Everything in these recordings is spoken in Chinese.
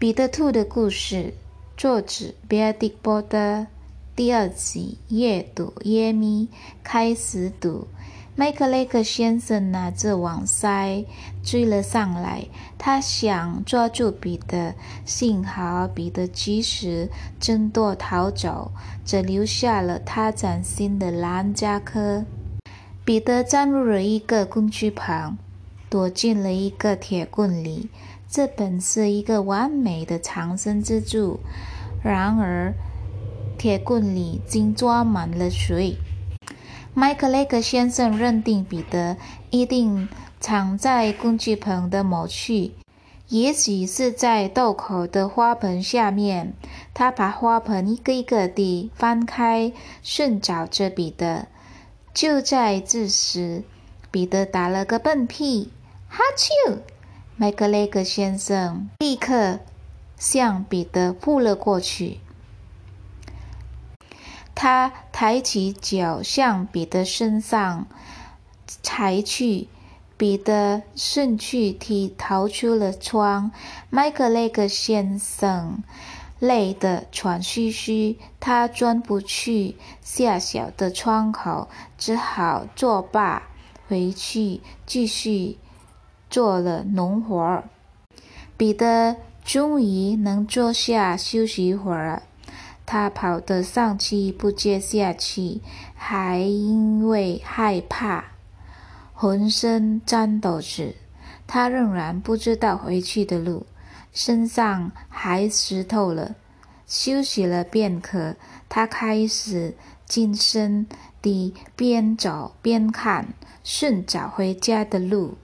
彼得兔的故事，作者比尔·迪波德，第二集阅读耶咪开始读。麦克雷克先生拿着网塞追了上来，他想抓住彼得，幸好彼得及时挣脱逃走，只留下了他崭新的蓝夹克。彼得钻入了一个工具旁，躲进了一个铁棍里。这本是一个完美的藏身之处，然而铁棍里竟装满了水。麦克雷克先生认定彼得一定藏在工具棚的某处，也许是在洞口的花盆下面。他把花盆一个一个地翻开，寻找着彼得。就在这时，彼得打了个笨屁，哈啾！麦克雷格先生立刻向彼得扑了过去。他抬起脚向彼得身上踩去，彼得顺去踢逃出了窗。麦克雷格先生累得喘吁吁，他钻不去狭小的窗口，只好作罢，回去继续。做了农活儿，彼得终于能坐下休息一会儿了。他跑得上气不接下气，还因为害怕，浑身颤抖着。他仍然不知道回去的路，身上还湿透了。休息了片刻，他开始谨慎地边走边看，寻找回家的路。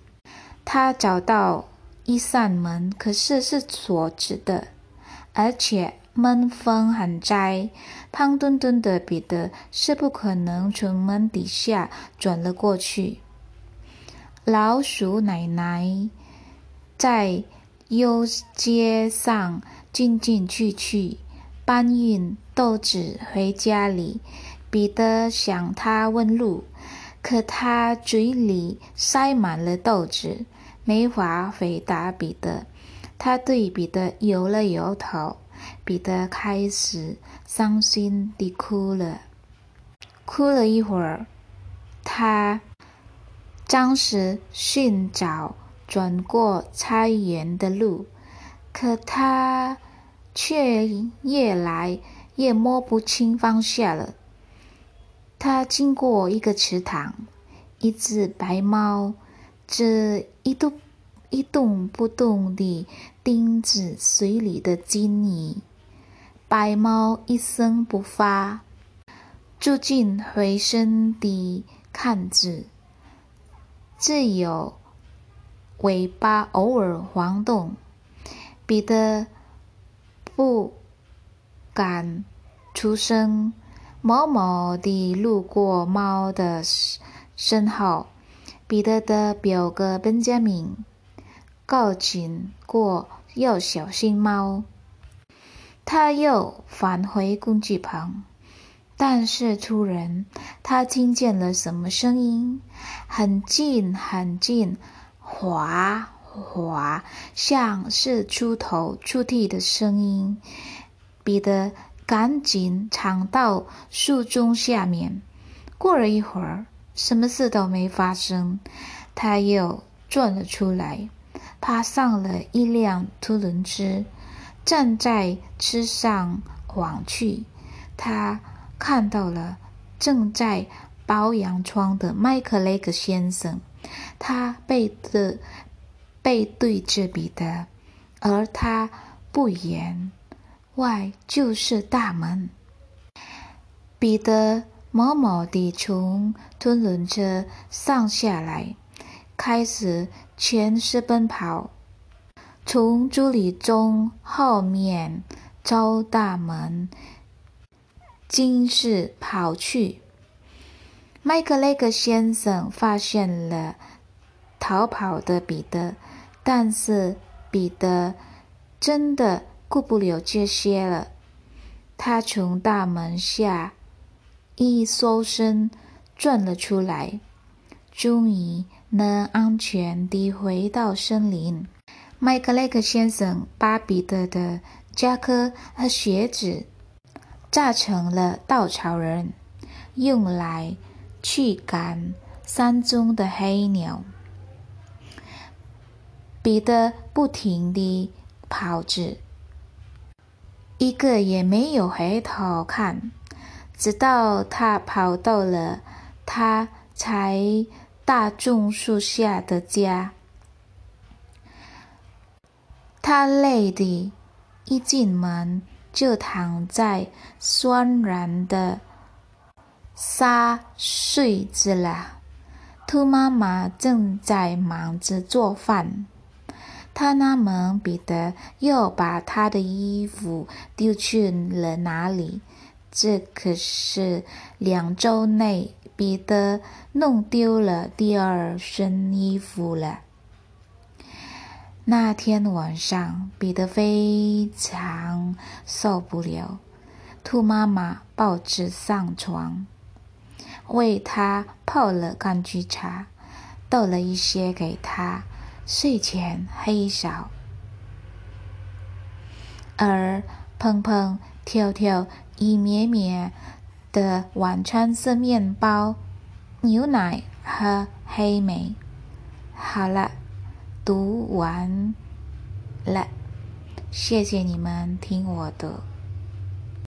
他找到一扇门，可是是锁着的，而且门缝很窄。胖墩墩的彼得是不可能从门底下转了过去。老鼠奶奶在游街上进进去去，搬运豆子回家里。彼得向他问路，可他嘴里塞满了豆子。没法回答彼得，他对彼得摇了摇头。彼得开始伤心地哭了，哭了一会儿，他张时寻找转过菜园的路，可他却越来越摸不清方向了。他经过一个池塘，一只白猫。这一动一动不动地盯着水里的金鱼，白猫一声不发，住进回身地看着，只有尾巴偶尔晃动。彼得不敢出声，默默地路过猫的身后。彼得的表哥本加明告警过要小心猫。他又返回工具棚，但是突然他听见了什么声音，很近很近，哗哗，像是出头出地的声音。彼得赶紧藏到树中下面。过了一会儿。什么事都没发生，他又转了出来，爬上了一辆拖轮车，站在车上望去。他看到了正在包洋窗的麦克雷格先生，他背的背对着彼得，而他不远外就是大门。彼得。默默地从吞轮车上下来，开始全身奔跑，从朱里中后面朝大门径是跑去。麦克雷格先生发现了逃跑的彼得，但是彼得真的顾不了这些了，他从大门下。一缩身，转了出来，终于能安全地回到森林。麦克雷克先生把彼得的夹克和鞋子炸成了稻草人，用来驱赶山中的黑鸟。彼得不停地跑着，一个也没有回头看，直到他跑到了他才大棕树下的家。他累的一进门就躺在酸软的沙睡着了。兔妈妈正在忙着做饭。他那门彼得又把他的衣服丢去了哪里？这可是两周内彼得弄丢了第二身衣服了。那天晚上，彼得非常受不了，兔妈妈抱着上床，为他泡了柑橘茶，倒了一些给他。睡前黑少，而砰砰跳跳一绵绵的晚餐是面包、牛奶和黑莓。好了，读完了，谢谢你们听我的。